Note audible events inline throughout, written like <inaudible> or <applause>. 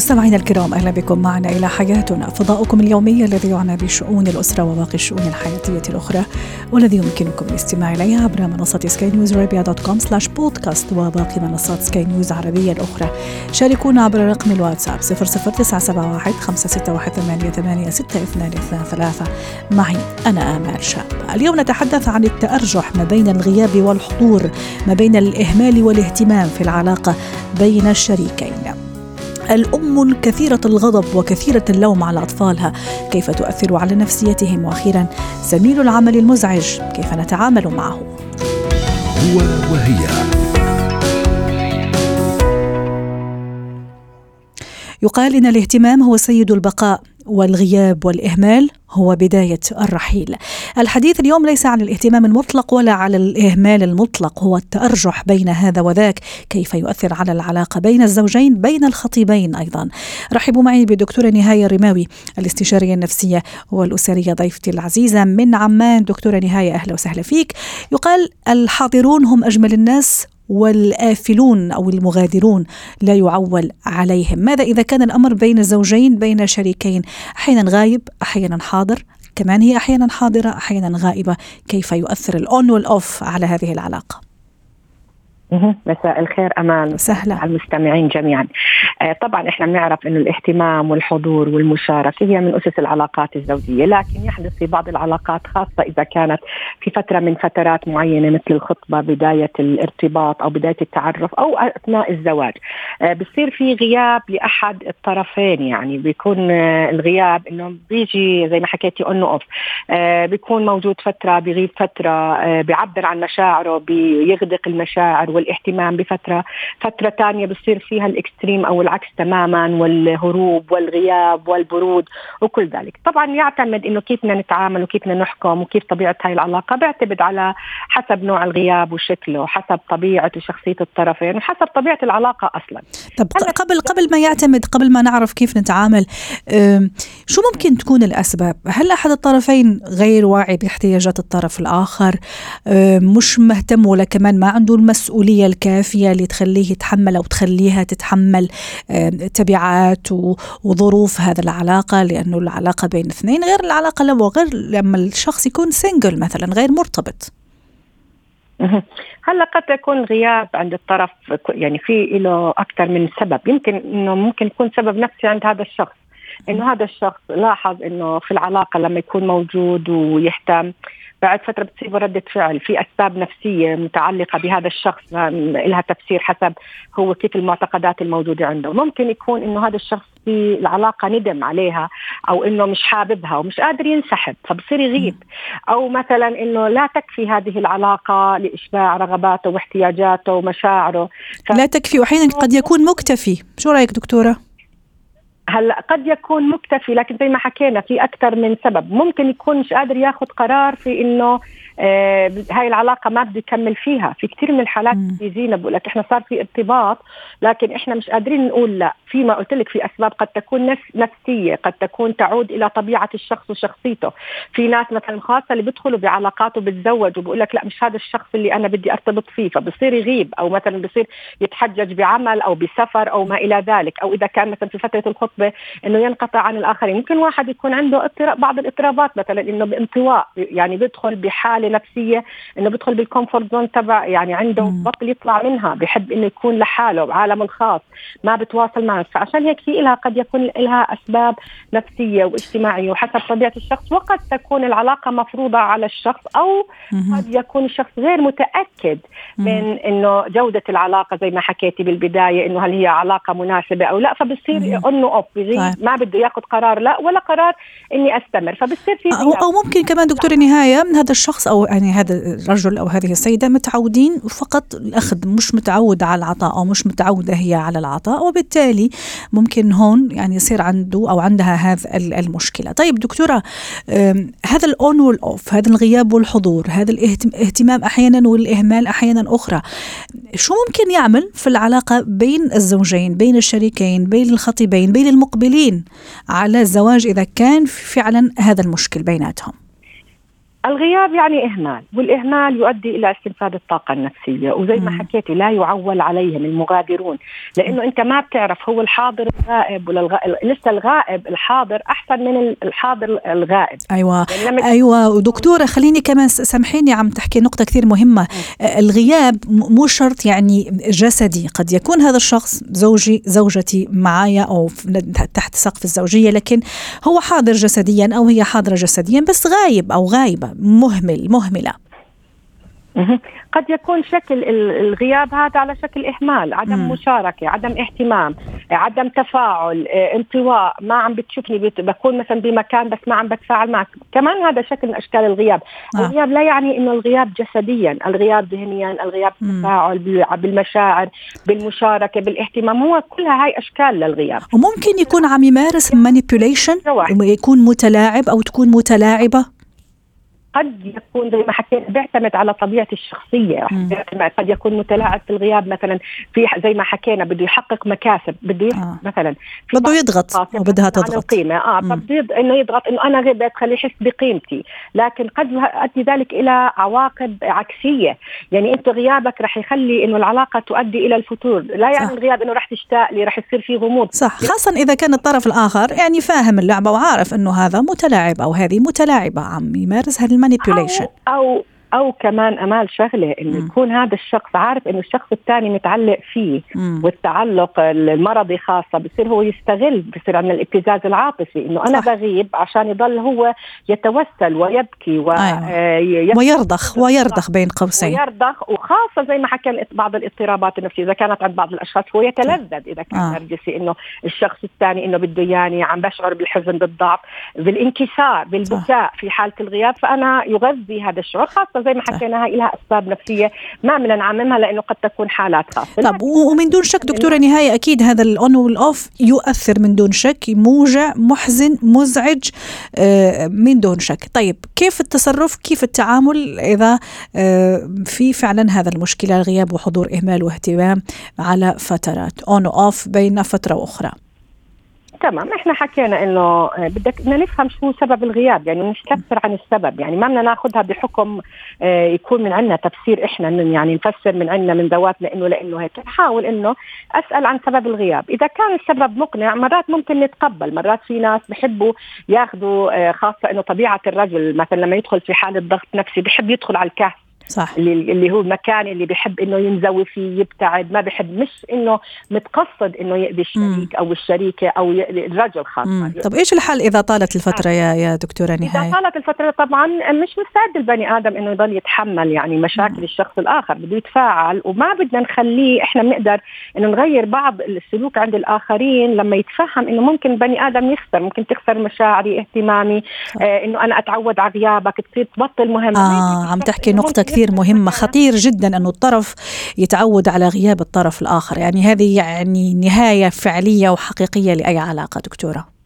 مستمعينا الكرام أهلا بكم معنا إلى حياتنا. فضاؤكم اليومي الذي يعنى بشؤون الأسرة وباقي الشؤون الحياتية الأخرى والذي يمكنكم الاستماع اليه عبر منصة سكاي نيوز dot com slash podcast وباقي منصات سكاي نيوز العربية الأخرى. شاركونا عبر رقم الواتساب 00971 561 ثلاثة. معي أنا آمال شاب. اليوم نتحدث عن التأرجح ما بين الغياب والحضور ما بين الإهمال والاهتمام في العلاقة بين الشريكين. الأم كثيرة الغضب وكثيرة اللوم على أطفالها. كيف تؤثر على نفسيتهم؟ وأخيرا زميل العمل المزعج كيف نتعامل معه؟ هو وهي. يقال إن الاهتمام هو سيد البقاء. والغياب والإهمال هو بداية الرحيل. الحديث اليوم ليس عن الاهتمام المطلق ولا على الإهمال المطلق، هو التأرجح بين هذا وذاك، كيف يؤثر على العلاقة بين الزوجين بين الخطيبين أيضا. رحبوا معي بدكتورة نهاية الرماوي الاستشارية النفسية والأسرية ضيفتي العزيزة من عمان دكتورة نهاية أهلا وسهلا فيك. يقال الحاضرون هم أجمل الناس والآفلون أو المغادرون لا يعول عليهم. ماذا إذا كان الأمر بين الزوجين بين شريكين؟ أحيانا غايب أحيانا حاضر. كمان هي أحيانا حاضرة أحيانا غائبة. كيف يؤثر الأون والأوف على هذه العلاقة؟ مساء الخير أمان سهلا على المستمعين جميعا. آه طبعا إحنا بنعرف إنه الاهتمام والحضور والمشاركة هي من أسس العلاقات الزوجية لكن يحدث في بعض العلاقات خاصة إذا كانت في فترة من فترات معينة مثل الخطبة بداية الارتباط أو بداية التعرف أو أثناء الزواج. آه بصير في غياب لأحد الطرفين يعني بيكون آه الغياب إنه بيجي زي ما حكيتي انه اوف بيكون موجود فترة بيغيب فترة بيعبر عن مشاعره بيغدق المشاعر والاهتمام بفترة فترة ثانية بصير فيها ال extreme أو العكس تماما والهروب والغياب والبرود وكل ذلك. طبعا يعتمد إنه كيف بدنا نتعامل وكيف بدنا نحكم وكيف طبيعة هاي العلاقة. بيعتمد على حسب نوع الغياب وشكله حسب طبيعة وشخصية الطرفين وحسب طبيعة العلاقة أصلا. طب قبل قبل ما يعتمد قبل ما نعرف كيف نتعامل شو ممكن تكون الأسباب؟ هل أحد الطرفين غير واعي باحتياجات الطرف الآخر؟ مش مهتم ولا كمان ما عنده المسؤوليه المسؤوليه الكافية اللي تخليه يتحمل أو تخليها تتحمل تبعات وظروف هذا العلاقة لأنه العلاقة بين اثنين غير العلاقة لو غير لما الشخص يكون سنجل مثلا غير مرتبط. هلا قد يكون غياب عند الطرف يعني في له أكثر من سبب. يمكن إنه ممكن يكون سبب نفسي عند هذا الشخص. إنه هذا الشخص لاحظ إنه في العلاقة لما يكون موجود ويهتم بعد فترة بتصيبه ردة فعل. في أسباب نفسية متعلقة بهذا الشخص لها تفسير حسب هو كيف المعتقدات الموجودة عنده. ممكن يكون إنه هذا الشخص في العلاقة ندم عليها أو إنه مش حاببها ومش قادر ينسحب فبصير يغيب. أو مثلا إنه لا تكفي هذه العلاقة لإشباع رغباته واحتياجاته ومشاعره. ف... لا تكفي واحيانا قد يكون مكتفي. شو رأيك دكتورة؟ هلا قد يكون مكتفي لكن زي ما حكينا في أكثر من سبب. ممكن يكون مش قادر ياخذ قرار في إنه هاي العلاقة ما بده يكمل فيها. في كثير من الحالات بيجينا بقول لك إحنا صار في ارتباط لكن إحنا مش قادرين نقول لا. في ما قلت لك في أسباب قد تكون نفس نفسية قد تكون تعود إلى طبيعة الشخص وشخصيته. في ناس مثلا خاصة اللي بيدخلوا بعلاقات وبتزوج وبقول لك لا مش هذا الشخص اللي أنا بدي أرتبط فيه. فبصير يغيب أو مثلا بصير يتحجج بعمل أو بسفر أو ما إلى ذلك. أو إذا كان مثلا في فترة الخطبة إنه ينقطع عن الآخرين. ممكن واحد يكون عنده اضطراب بعض الاضطرابات مثلا إنه بانطواء يعني بيدخل بحالة نفسيه إنه بيدخل بال comfort zone تبع يعني عنده بطل يطلع منها بحب إنه يكون لحاله بعالمه الخاص ما بتواصل مع فعشان هيك في لها قد يكون لها أسباب نفسية واجتماعية. وحسب طبيعة الشخص وقد تكون العلاقة مفروضة على الشخص أو قد يكون الشخص غير متأكد من إنه جودة العلاقة زي ما حكيتي بالبداية إنه هل هي علاقة مناسبة أو لا. فبصير انه off طيب. ما بده ياخذ قرار لا ولا قرار إني أستمر. فبصير في أو, أو ممكن كمان دكتور نهاية هذا الشخص أو يعني هذا الرجل أو هذه السيدة متعودين فقط الأخذ مش متعود على العطاء أو مش متعودة هي على العطاء وبالتالي ممكن هون يعني يصير عنده أو عندها هذا المشكلة. طيب دكتورة هذا ال on وال off هذا الغياب والحضور هذا الاهتمام أحيانا والإهمال أحيانا أخرى شو ممكن يعمل في العلاقة بين الزوجين بين الشريكين بين الخطيبين بين المقبلين على الزواج إذا كان فعلا هذا المشكل بيناتهم؟ الغياب يعني إهمال والإهمال يؤدي إلى استنفاد الطاقة النفسية وزي ما حكيتي لا يعول عليهم المغادرون لأنه أنت ما بتعرف هو الحاضر الغائب ولا الغائب لسه الغائب الحاضر أحسن من الحاضر الغائب. أيوة. يعني أيوة. ودكتورة خليني كمان سامحيني عم تحكي نقطة كثير مهمة. الغياب مو شرط يعني جسدي قد يكون هذا الشخص زوجي زوجتي معايا أو تحت سقف الزوجية لكن هو حاضر جسديا أو هي حاضرة جسديا بس غايب أو غايبة. مهمل مهملة. قد يكون شكل الغياب هذا على شكل إهمال، عدم مم. مشاركة، عدم اهتمام، عدم تفاعل، آه، انطواء، ما عم بتشوفني بكون مثلا بمكان بس ما عم بتفاعل معك، كمان هذا شكل من أشكال الغياب، آه. الغياب لا يعني إنه الغياب جسديا، الغياب ذهنيا، الغياب بالتفاعل بالمشاعر، بالمشاركة، بالاهتمام، هو كلها هاي أشكال للغياب. وممكن يكون عم يمارس مانيبيوليشن يكون متلاعب أو تكون متلاعبة؟ قد يكون زي ما حكينا بيعتمد على طبيعه الشخصية. قد يكون متلاعب في الغياب مثلا في زي ما حكينا بده يحقق مكاسب بده آه. مثلا. بده يضغط وبدها تضغط. القيمة. آه فبده إنه يضغط إنه أنا غبت خليه يحس بقيمتي. لكن قد يؤدي ذلك إلى عواقب عكسية. يعني أنت غيابك رح يخلي إنه العلاقة تؤدي إلى الفتور. لا يعني صح. الغياب إنه رح تشتاق لي رح يصير في غموض. صح. خاصه إذا كان الطرف الآخر يعني فاهم اللعبة وعارف إنه هذا متلاعب أو هذه متلاعبة عم يمارس هذه manipulation أو, أو أو كمان أمال شغلة إنه يكون هذا الشخص عارف إنه الشخص الثاني متعلق فيه مم. والتعلق المرضي خاصة بصير هو يستغل بصير عندنا الابتزاز العاطفي إنه أنا صح. بغيب عشان يضل هو يتوسل ويبكي و... أيوة. آه ويرضخ ويرضخ بين قوسين ويرضخ وخاصة زي ما حكى بعض الاضطرابات النفسية إذا كانت عند بعض الأشخاص هو يتلذذ إذا كان آه. نرجسي إنه الشخص الثاني إنه بده ياني عم بشعر بالحزن بالضعف بالانكسار بالبكاء في حالة الغياب فأنا يغذي هذا الشعور خاصة زي ما حكينا هاي لها أسباب نفسية ما بدنا نعممها لأنه قد تكون حالات خاصة. طب ومن دون شك دكتورة نهاية أكيد هذا ال on وال off يؤثر من دون شك موجع محزن مزعج آه، من دون شك. طيب كيف التصرف؟ كيف التعامل إذا آه، في فعلا هذا المشكلة غياب وحضور إهمال واهتمام على فترات؟ اون واوف بين فترة وأخرى. تمام إحنا حكينا إنه آه، بدك بدنا نفهم شو سبب الغياب يعني مش كثر عن السبب يعني ما بدنا ناخذها بحكم آه يكون من عندنا تفسير إحنا يعني نفسر من عندنا من ذواتنا انه لإنه هيك. نحاول إنه أسأل عن سبب الغياب. إذا كان السبب مقنع مرات ممكن نتقبل مرات في ناس بحبوا ياخذوا آه خاصة إنه طبيعة الرجل مثلا لما يدخل في حالة ضغط نفسي بحب يدخل على الكهف. صح. اللي, هو المكان اللي بحب إنه ينزوي فيه يبتعد ما بحب مش إنه متقصد إنه يأذي الشريك أو الشريكة أو الرجل خاصة. طب إيش الحل إذا طالت الفترة يا يا دكتورة نهاية؟ اذا طالت الفترة طبعا مش مستعد البني آدم إنه يضل يتحمل يعني مشاكل مم. الشخص الآخر بده يتفاعل وما بدنا نخليه إحنا بنقدر إنه نغير بعض السلوك عند الآخرين لما يتفهم إنه ممكن بني آدم يخسر ممكن تخسر مشاعري اهتمامي آه إنه أنا أتعود على غيابك تصير تبطل مهم آه عم تحكي نقطة كثير كثير مهمة خطير جدا أنه الطرف يتعود على غياب الطرف الآخر. يعني هذه يعني نهاية فعلية وحقيقية لأي علاقة دكتورة؟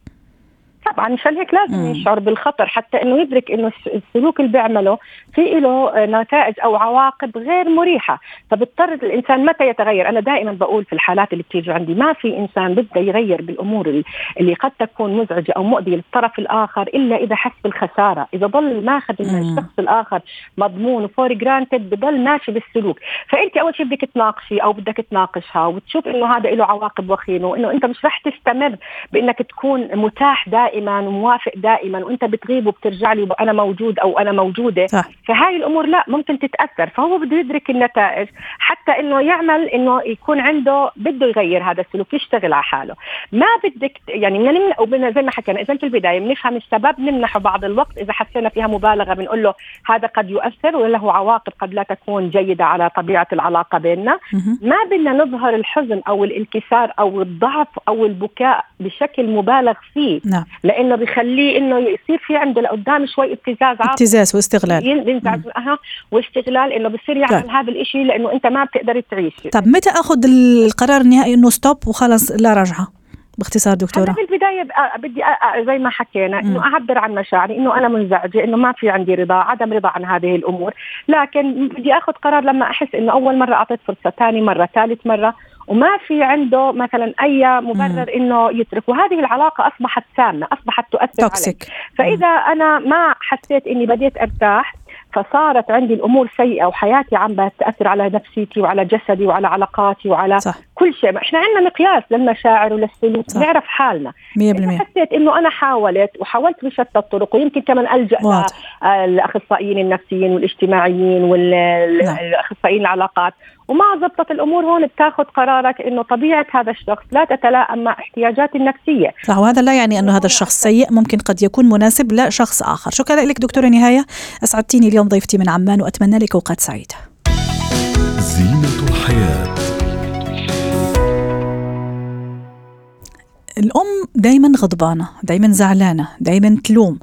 طبعا مشان هيك لازم مم. يشعر بالخطر. حتى إنه يدرك إنه السلوك اللي بيعمله في له نتائج أو عواقب غير مريحة. فبضطر الإنسان متى يتغير؟ أنا دائما بقول في الحالات اللي بتيجي عندي ما في إنسان بده يغير بالأمور اللي قد تكون مزعجة أو مؤذية للطرف الآخر إلا إذا حس بالخسارة. إذا ضل ماخذ من الشخص الآخر مضمون for granted بضل ماشي بالسلوك. فأنت أول شيء بدك تناقشي أو بدك تناقشها وتشوف إنه هذا له عواقب وخيمه وإنه أنت مش رح تستمر بإنك تكون متاح دائما. دائما وموافق دائما وأنت بتغيب وبترجع لي وأنا موجود أو أنا موجودة. صح. فهاي الأمور لا ممكن تتأثر. فهو بده يدرك النتائج. حتى إنه يعمل إنه يكون عنده بده يغير هذا السلوك يشتغل على حاله. ما بدك يعني بدنا زي ما حكينا إذا في البداية بنفهم السبب نمنحه بعض الوقت. إذا حسينا فيها مبالغة بنقول له هذا قد يؤثر وله عواقب قد لا تكون جيدة على طبيعة العلاقة بيننا. ما بدنا نظهر الحزن أو الانكسار أو الضعف أو البكاء بشكل مبالغ فيه. نعم. لأنه بخليه إنه يصير في عنده لقدام شوي ابتزاز ابتزاز واستغلال. ينزعج أها واستغلال إنه بصير يعمل طيب. هذا الشيء لأنه أنت ما بتقدري تعيشي طب متى أخذ القرار النهائي إنه stop وخلص لا رجعه باختصار دكتورة. في البدايه بدي زي ما حكينا إنه أعبر عن مشاعري إنه أنا منزعجة إنه ما في عندي رضا عدم رضا عن هذه الأمور. لكن بدي أخذ قرار لما أحس إنه أول مرة أعطيت فرصة ثاني مرة ثالث مرة. وما في عنده مثلا أي مبرر إنه يترك. وهذه العلاقة أصبحت سامة أصبحت تؤثر toxic. علي فإذا أنا ما حسيت إني بديت أرتاح فصارت عندي الأمور سيئة وحياتي عم بتأثر على نفسيتي وعلى جسدي وعلى علاقاتي وعلى صح. كل شيء. إحنا عندنا مقياس للمشاعر وللسلوك نعرف حالنا. 100% حسيت إنه أنا حاولت وحاولت بشتى الطرق ويمكن كمان ألجأ الأخصائيين النفسيين والإجتماعيين والاخصائيين نعم. العلاقات وما زبطت الأمور هون بتاخذ قرارك إنه طبيعة هذا الشخص لا تتلائم مع احتياجاتي النفسية. صح وهذا لا يعني أنه هذا الشخص سيء ممكن قد يكون مناسب لشخص آخر. شكرا لك دكتورة نهاية. أسعدتيني اليوم ضيفتي من عمان وأتمنى لك أوقات سعيدة. زينة الحياة. الأم دايما غضبانة دايما زعلانة دايما تلوم.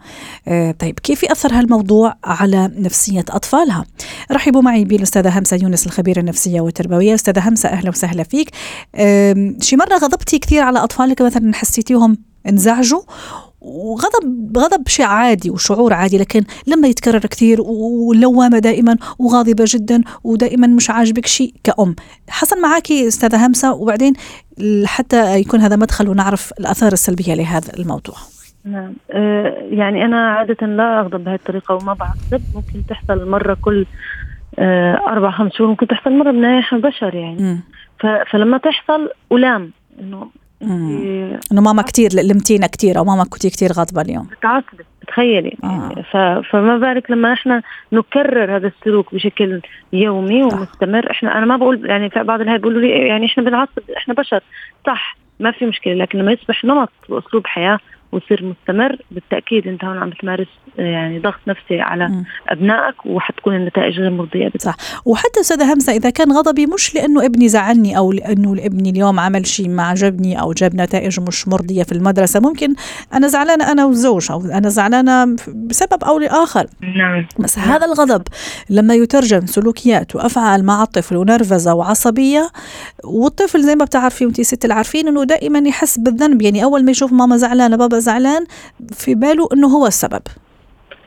آه طيب كيف يأثر هالموضوع على نفسية أطفالها؟ رحبوا معي بالأستاذة همسة يونس الخبيرة النفسية والتربوية. أستاذة همسة أهلا وسهلا فيك. آه شي مرة غضبتي كثير على أطفالك مثلا حسيتيهم انزعجوا؟ وغضب غضب شيء عادي وشعور عادي لكن لما يتكرر كثير ولوامه دائما وغاضبة جدا ودائما مش عاجبك شيء كأم. حصل معك أستاذة همسة وبعدين حتى يكون هذا مدخل ونعرف الآثار السلبية لهذا الموضوع. نعم. آه يعني أنا عادة لا أغضب بهذه الطريقة وما بعصب ممكن تحصل مرة كل آه أربع خمس شهور ممكن تحصل مرة بناحيه بشر يعني. فلما تحصل ألام إنه إنه ماما كثير لمتينا كثير أو ماما كنتي كثير غاضبة اليوم. بتعصبي تخيلي آه. فما بالك لما إحنا نكرر هذا السلوك بشكل يومي ومستمر. إحنا أنا ما بقول يعني في بعض الهاي بيقولوا لي يعني إحنا بنعصب إحنا بشر. صح ما في مشكلة لكن لما يصبح نمط وأسلوب حياة ويصير مستمر. بالتأكيد أنت هون عم تمارس يعني ضغط نفسي على م. أبنائك وحتكون النتائج غير مرضية صح. وحتى أستاذة همسة إذا كان غضبي مش لأنه ابني زعلني أو لأنه ابني اليوم عمل شيء ما عجبني أو جاب نتائج مش مرضية في المدرسة ممكن أنا زعلانة أنا والزوج أو أنا زعلانة بسبب أو لآخر. نعم. بس نعم. هذا الغضب لما يترجم سلوكيات وأفعال مع الطفل ونرفزة وعصبية والطفل زي ما بتعرفي وانت ست العارفين إنه دائما يحس بالذنب. يعني أول ما يشوف ماما زعلانة بابا زعلان في باله إنه هو السبب.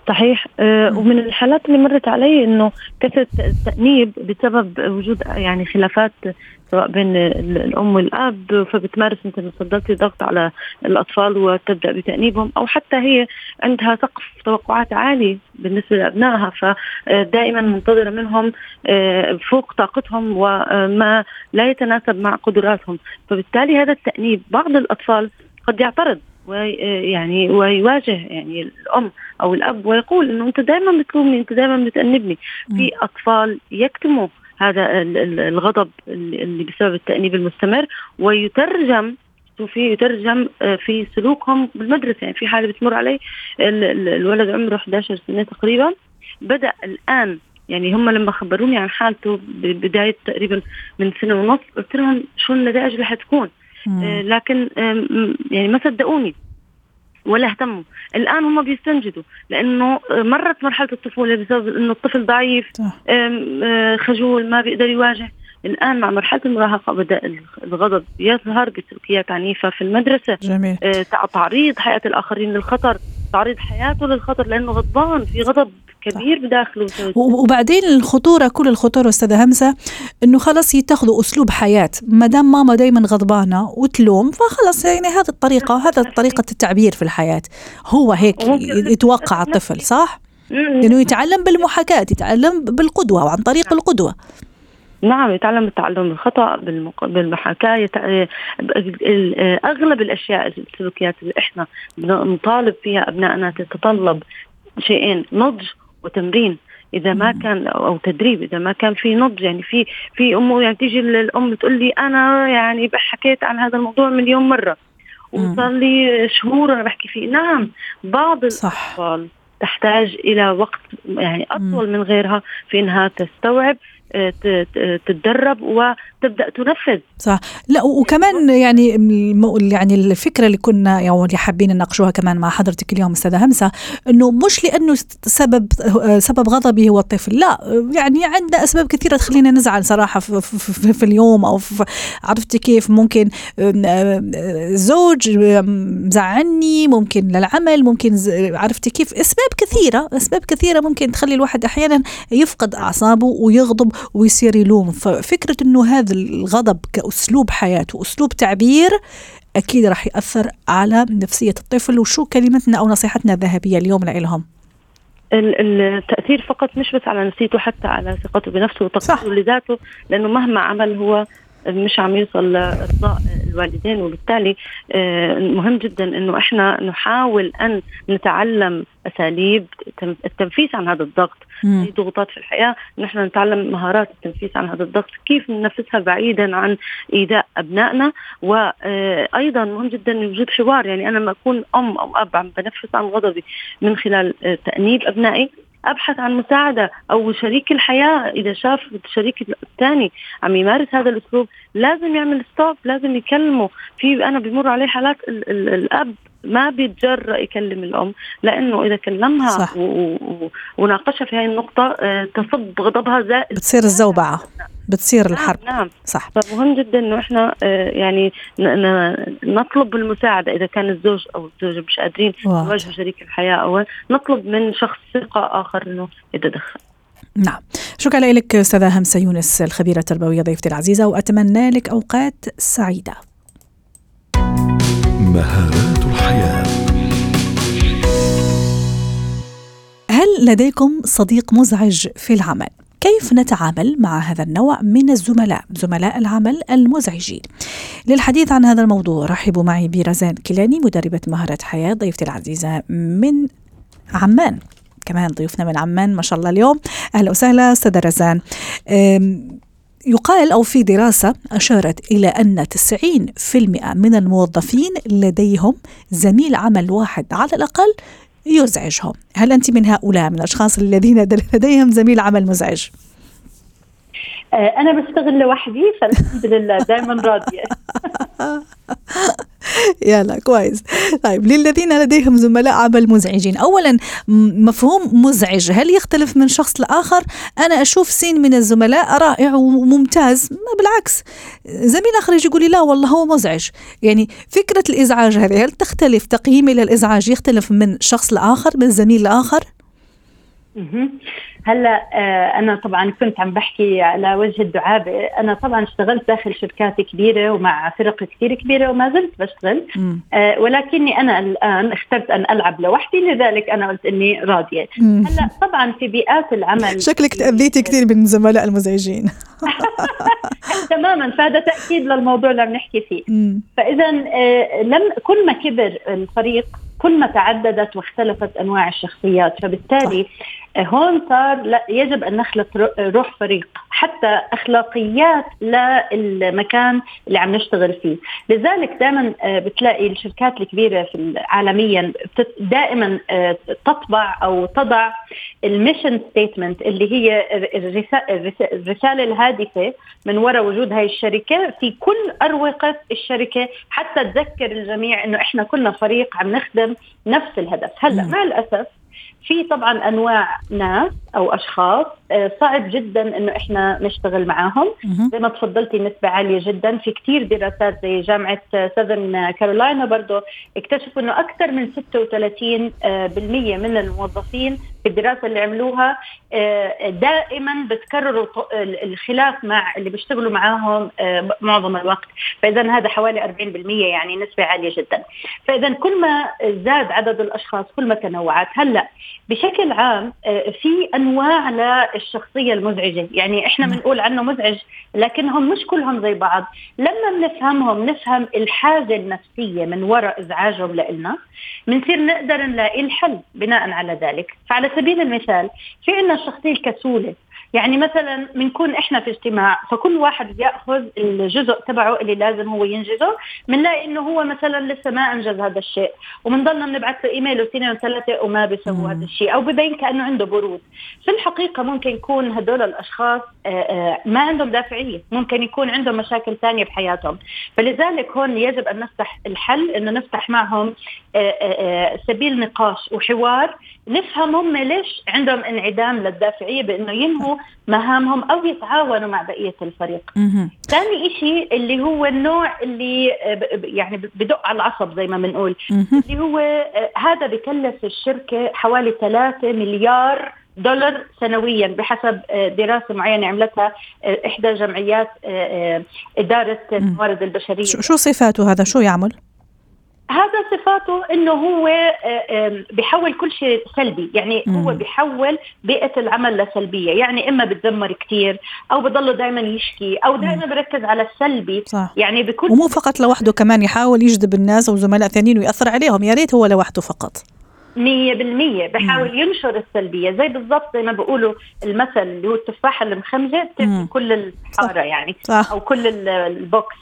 صحيح. آه ومن الحالات اللي مرت علي إنه كثرة التأنيب بسبب وجود يعني خلافات سواء بين الأم والأب فبتمارس مثل ما تفضلتي ضغط على الأطفال وتبدأ بتأنيبهم أو حتى هي عندها سقف توقعات عالي بالنسبة لأبنائها فدائما منتظرة منهم آه، فوق طاقتهم وما لا يتناسب مع قدراتهم. فبالتالي هذا التأنيب بعض الأطفال قد يعترض ويعني ويواجه يعني الأم أو الأب ويقول إنه أنت دائما بتلومني أنت دائما بتأنبني. في أطفال يكتموا هذا الغضب اللي بسبب التأنيب المستمر ويترجم شوفي يترجم آه، في سلوكهم بالمدرسة. يعني في حالة بتمر علي الولد عمره 11 سنة تقريبا. بدأ الآن يعني هم لما خبروني عن حالته بداية تقريبا من سنة ونص قلت لهم شو النتائج اللي حتكون؟ لكن يعني ما صدقوني ولا اهتموا. الآن هم بيستنجدوا لأنه مرت مرحلة الطفولة بسبب إنه الطفل ضعيف آه، خجول ما بيقدر يواجه. الآن مع مرحلة المراهقة بدأ الغضب يظهر بسلوكيات عنيفة في المدرسة. جميل. آه، تعريض حياة الآخرين للخطر تعريض حياته للخطر لأنه غضبان في غضب كبير بداخله وبعدين الخطورة كل الخطورة أستاذة همسه إنه خلص يتخذوا أسلوب حياة. ما دام ماما دائما غضبانة وتلوم فخلص يعني هذه الطريقة هذا طريقة التعبير في الحياة. هو هيك يتوقع الطفل صح؟ إنه يتعلم بالمحاكاة يتعلم بالقدوة وعن طريق القدوة. نعم يتعلم التعلم بالخطا بالمحاكاة أغلب الأشياء السلوكيات اللي إحنا بنطالب فيها أبنائنا تتطلب شيئين نضج وتمرين. إذا ما كان أو تدريب. إذا ما كان في نضج يعني في في ام يعني تيجي الأم تقول لي أنا يعني حكيت عن هذا الموضوع مليون مرة. وصار لي شهور أنا بحكي فيه. نعم بعض الأطفال تحتاج إلى وقت يعني أطول من غيرها في إنها تستوعب تتدرب تبدأ تنفذ. صح. لا وكمان يعني يعني الفكرة اللي كنا يعني اللي حابين نناقشوها كمان مع حضرتك اليوم أستاذة همسة إنه مش لأنه سبب سبب غضبي هو الطفل لا. يعني عندنا أسباب كثيرة تخلينا نزعل صراحة في, في, في اليوم أو في عرفتي كيف؟ ممكن زوج مزعلني ممكن للعمل ممكن عرفتي كيف؟ أسباب كثيرة أسباب كثيرة ممكن تخلي الواحد أحيانا يفقد أعصابه ويغضب ويصير يلوم. ففكرة إنه هذا الغضب كأسلوب حياه واسلوب تعبير أكيد راح يأثر على نفسية الطفل. وشو كلمتنا أو نصيحتنا الذهبية اليوم لهم التأثير فقط مش بس على نفسيته حتى على ثقته بنفسه وتقديره لذاته لأنه مهما عمل هو مش عم يوصل لإرضاء الوالدين وبالتالي آه، مهم جدا إنه إحنا نحاول أن نتعلم أساليب التنفيس عن هذا الضغط. في ضغوطات في الحياة نحن نتعلم مهارات التنفيس عن هذا الضغط كيف ننفسها بعيدا عن إيذاء أبنائنا. وأيضا آه، مهم جدا يوجد حوار يعني أنا لما أكون أم أو أب عم بنفس عن غضبي من خلال آه، تأنيب أبنائي أبحث عن مساعدة أو شريك الحياة. إذا شاف الشريك الثاني عم يمارس هذا الأسلوب لازم يعمل stop لازم يكلمه. في أنا بمر عليه حالات ال ال الأب ما بيتجرأ يكلم الأم لأنه إذا كلمها صح. وناقشها في هذه النقطة آه، تصب غضبها زائد بتصير الزوبعة. بتصير نعم الحرب. نعم. صح. فمهم جدا إنه إحنا آه، يعني نطلب المساعدة. إذا كان الزوج أو الزوجة مش قادرين يواجهوا شريك الحياة أو نطلب من شخص ثقة آخر إنه يتدخل. نعم. شكرا لك أستاذة همسة يونس الخبيرة التربوية ضيفتي العزيزة وأتمنى لك أوقات سعيدة. مهارات الحياة. هل لديكم صديق مزعج في العمل؟ كيف نتعامل مع هذا النوع من الزملاء زملاء العمل المزعجين؟ للحديث عن هذا الموضوع رحبوا معي برزان كيلاني مدربة مهارة حياة ضيفتي العزيزة من عمان. كمان ضيوفنا من عمان ما شاء الله اليوم. أهلا وسهلا أستاذة رزان. يقال أو في دراسة أشارت إلى أن 90% من الموظفين لديهم زميل عمل واحد على الأقل يزعجهم. هل أنت من هؤلاء من الأشخاص الذين لديهم زميل عمل مزعج؟ آه، أنا بشتغل لوحدي فالحمد لله دائما راضية. <laughs> <laughs> يلا كويس. طيب للذين لديهم زملاء عمل مزعجين اولا مفهوم مزعج. هل يختلف من شخص لآخر؟ أنا أشوف سين من الزملاء رائع وممتاز. ما بالعكس. زميل آخر يجي يقول لي لا والله هو مزعج. يعني فكرة الإزعاج هذه هل تختلف؟ تقييمي للإزعاج يختلف من شخص لآخر من زميل لآخر؟ هلا آه، أنا طبعا كنت عم بحكي على وجه الدعابه أنا طبعا اشتغلت داخل شركات كبيرة ومع فرق كثير كبيرة وما زلت بشتغل. آه، ولكني أنا الآن اخترت أن ألعب لوحدي لذلك أنا قلت إني راضية. هلا طبعا في بيئات العمل شكلك تاذيتي كثير من الزملاء المزعجين. <laughs> تماما فهذا تأكيد للموضوع اللي عم نحكي فيه. فاذا آه، لم كل ما كبر الفريق كل ما تعددت واختلفت أنواع الشخصيات فبالتالي صح. هون صار لا يجب أن نخلق روح فريق حتى أخلاقيات للمكان اللي عم نشتغل فيه. لذلك دائما آه، بتلاقي الشركات الكبيرة في عالميا دائما آه، تطبع أو تضع ال mission statement اللي هي الرسالة الهادفة من وراء وجود هاي الشركة في كل أروقة الشركة حتى تذكر الجميع إنه إحنا كلنا فريق عم نخدم نفس الهدف. هلأ مع الأسف في طبعا أنواع ناس أو أشخاص آه، صعب جدا إنه إحنا نشتغل معاهم. زي ما تفضلتي نسبة عالية جدا. في كثير دراسات زي جامعة ساوث كارولاينا برضه اكتشفوا إنه أكثر من 36% آه، من الموظفين في الدراسة اللي عملوها آه، دائما بتكرروا الخلاف مع اللي بيشتغلوا معاهم معظم الوقت. فاذا هذا حوالي 40% يعني نسبة عالية جدا. فاذا كل ما زاد عدد الأشخاص كل ما تنوعت. هلأ بشكل عام في أنواع للشخصيه المزعجة. يعني إحنا بنقول عنه مزعج لكنهم مش كلهم زي بعض. لما بنفهمهم نفهم الحاجة النفسية من وراء إزعاجهم لنا بنصير نقدر نلاقي الحل بناء على ذلك. فعلى سبيل المثال في عندنا الشخصيه الكسوله يعني مثلا بنكون إحنا في اجتماع فكل واحد بياخذ الجزء تبعه اللي لازم هو ينجزه بنلاقي إنه هو مثلا لسه ما أنجز هذا الشيء وبنضلنا بنبعث له إيميل واثنين وثلاثة وما بيسووا هذا الشيء أو ببين كأنه عنده برود. في الحقيقة ممكن يكون هدول الأشخاص آه، آه، ما عندهم دافعية ممكن يكون عندهم مشاكل ثانية بحياتهم. فلذلك هون يجب أن نفتح الحل إنه نفتح معهم آه، سبيل نقاش وحوار نفهم هم ليش عندهم انعدام للدافعية بإنه ينهوا مهامهم أو يتعاونوا مع بقية الفريق. ثاني شيء اللي هو النوع اللي يعني بدق على العصب زي ما بنقول. اللي هو هذا بكلف الشركة حوالي 3 مليار دولار سنويا بحسب دراسة معينة عملتها إحدى جمعيات إدارة الموارد البشرية. شو صفاته هذا؟ شو يعمل؟ هذا صفاته إنه هو آه، بيحول كل شيء سلبي. يعني. هو بيحول بيئة العمل لسلبية. يعني إما بتدمر كثير أو بضله دائما يشكي أو دائما بركز على السلبي. صح. يعني بكل ومو فقط لوحده كمان يحاول يجذب الناس وزملاء ثانيين ويأثر عليهم. يا ريت هو لوحده فقط. مية بالمية. بحاول ينشر السلبية. زي بالضبط زي ما بيقولوا المثل اللي هو التفاحة المخمجة كل الحارة يعني. صح. أو كل البوكس.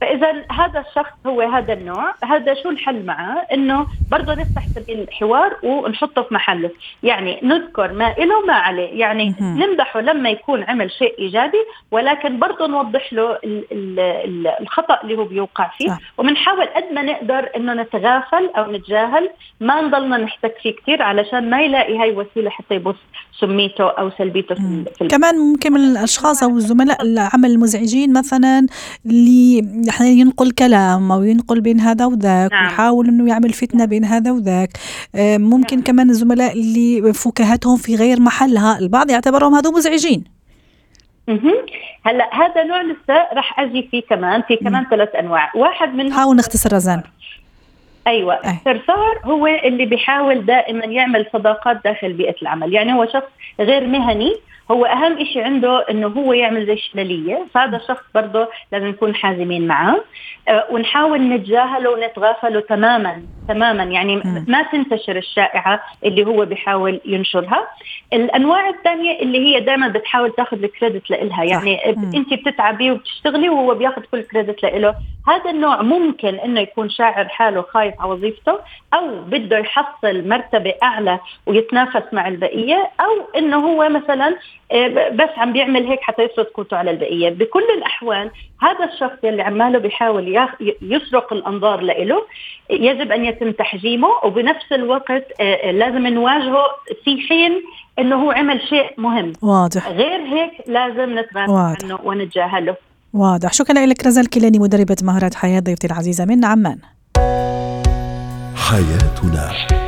فإذا هذا الشخص هو هذا النوع هذا شو الحل معه؟ إنه برضه نفتح سبيل الحوار ونحطه في محله يعني نذكر ما له ما عليه. يعني نمدحه لما يكون عمل شيء إيجابي ولكن برضه نوضح له الخطأ اللي هو بيوقع فيه. وبنحاول قد ما نقدر إنه نتغافل أو نتجاهل. ما نضلنا نحتك فيه كثير علشان ما يلاقي هاي وسيلة حتى يبث سميته أو سلبيته في, في كمان ممكن من الأشخاص أو الزملاء العمل المزعجين مثلا اللي أحيانا ينقل كلام أو ينقل بين هذا وذاك نعم. ويحاول إنه يعمل فتنة بين هذا وذاك. آه، ممكن نعم. كمان الزملاء اللي فكاهتهم في غير محلها البعض يعتبرهم هذول مزعجين. هلا هذا نوع لسه راح أجي فيه كمان في كمان ثلاث أنواع. واحد منهم حاول نختصر رزان أيوه. الثرثار هو اللي بيحاول دائما يعمل صداقات داخل بيئة العمل. يعني هو شخص غير مهني هو أهم شيء عنده إنه هو يعمل زي الشلاليه فهذا الشخص برضه لازم نكون حازمين معه أه ونحاول نتجاهله ونتغافله تماما تماما. يعني ما تنتشر الشائعة اللي هو بيحاول ينشرها. الأنواع الثانية اللي هي دائما بتحاول تاخذ الكريدت لإلها. يعني انت بتتعبي وبتشتغلي وهو بياخذ كل الكريدت لإله. هذا النوع ممكن إنه يكون شاعر حاله خايف على وظيفته أو بده يحصل مرتبة أعلى ويتنافس مع البقية أو إنه هو مثلا آه، بس عم بيعمل هيك حتى يفرض قوته على البقية. بكل الأحوال هذا الشخص اللي عماله بيحاول يسرق الأنظار له يجب أن يتم تحجيمه وبنفس الوقت آه، آه، لازم نواجهه في حين إنه هو عمل شيء مهم. واضح. غير هيك لازم نتغافل عنه ونتجاهله. واضح. شكرا لك رزال كيلاني مدربة مهارات حياة ضيفتي العزيزة من عمان. حياتنا.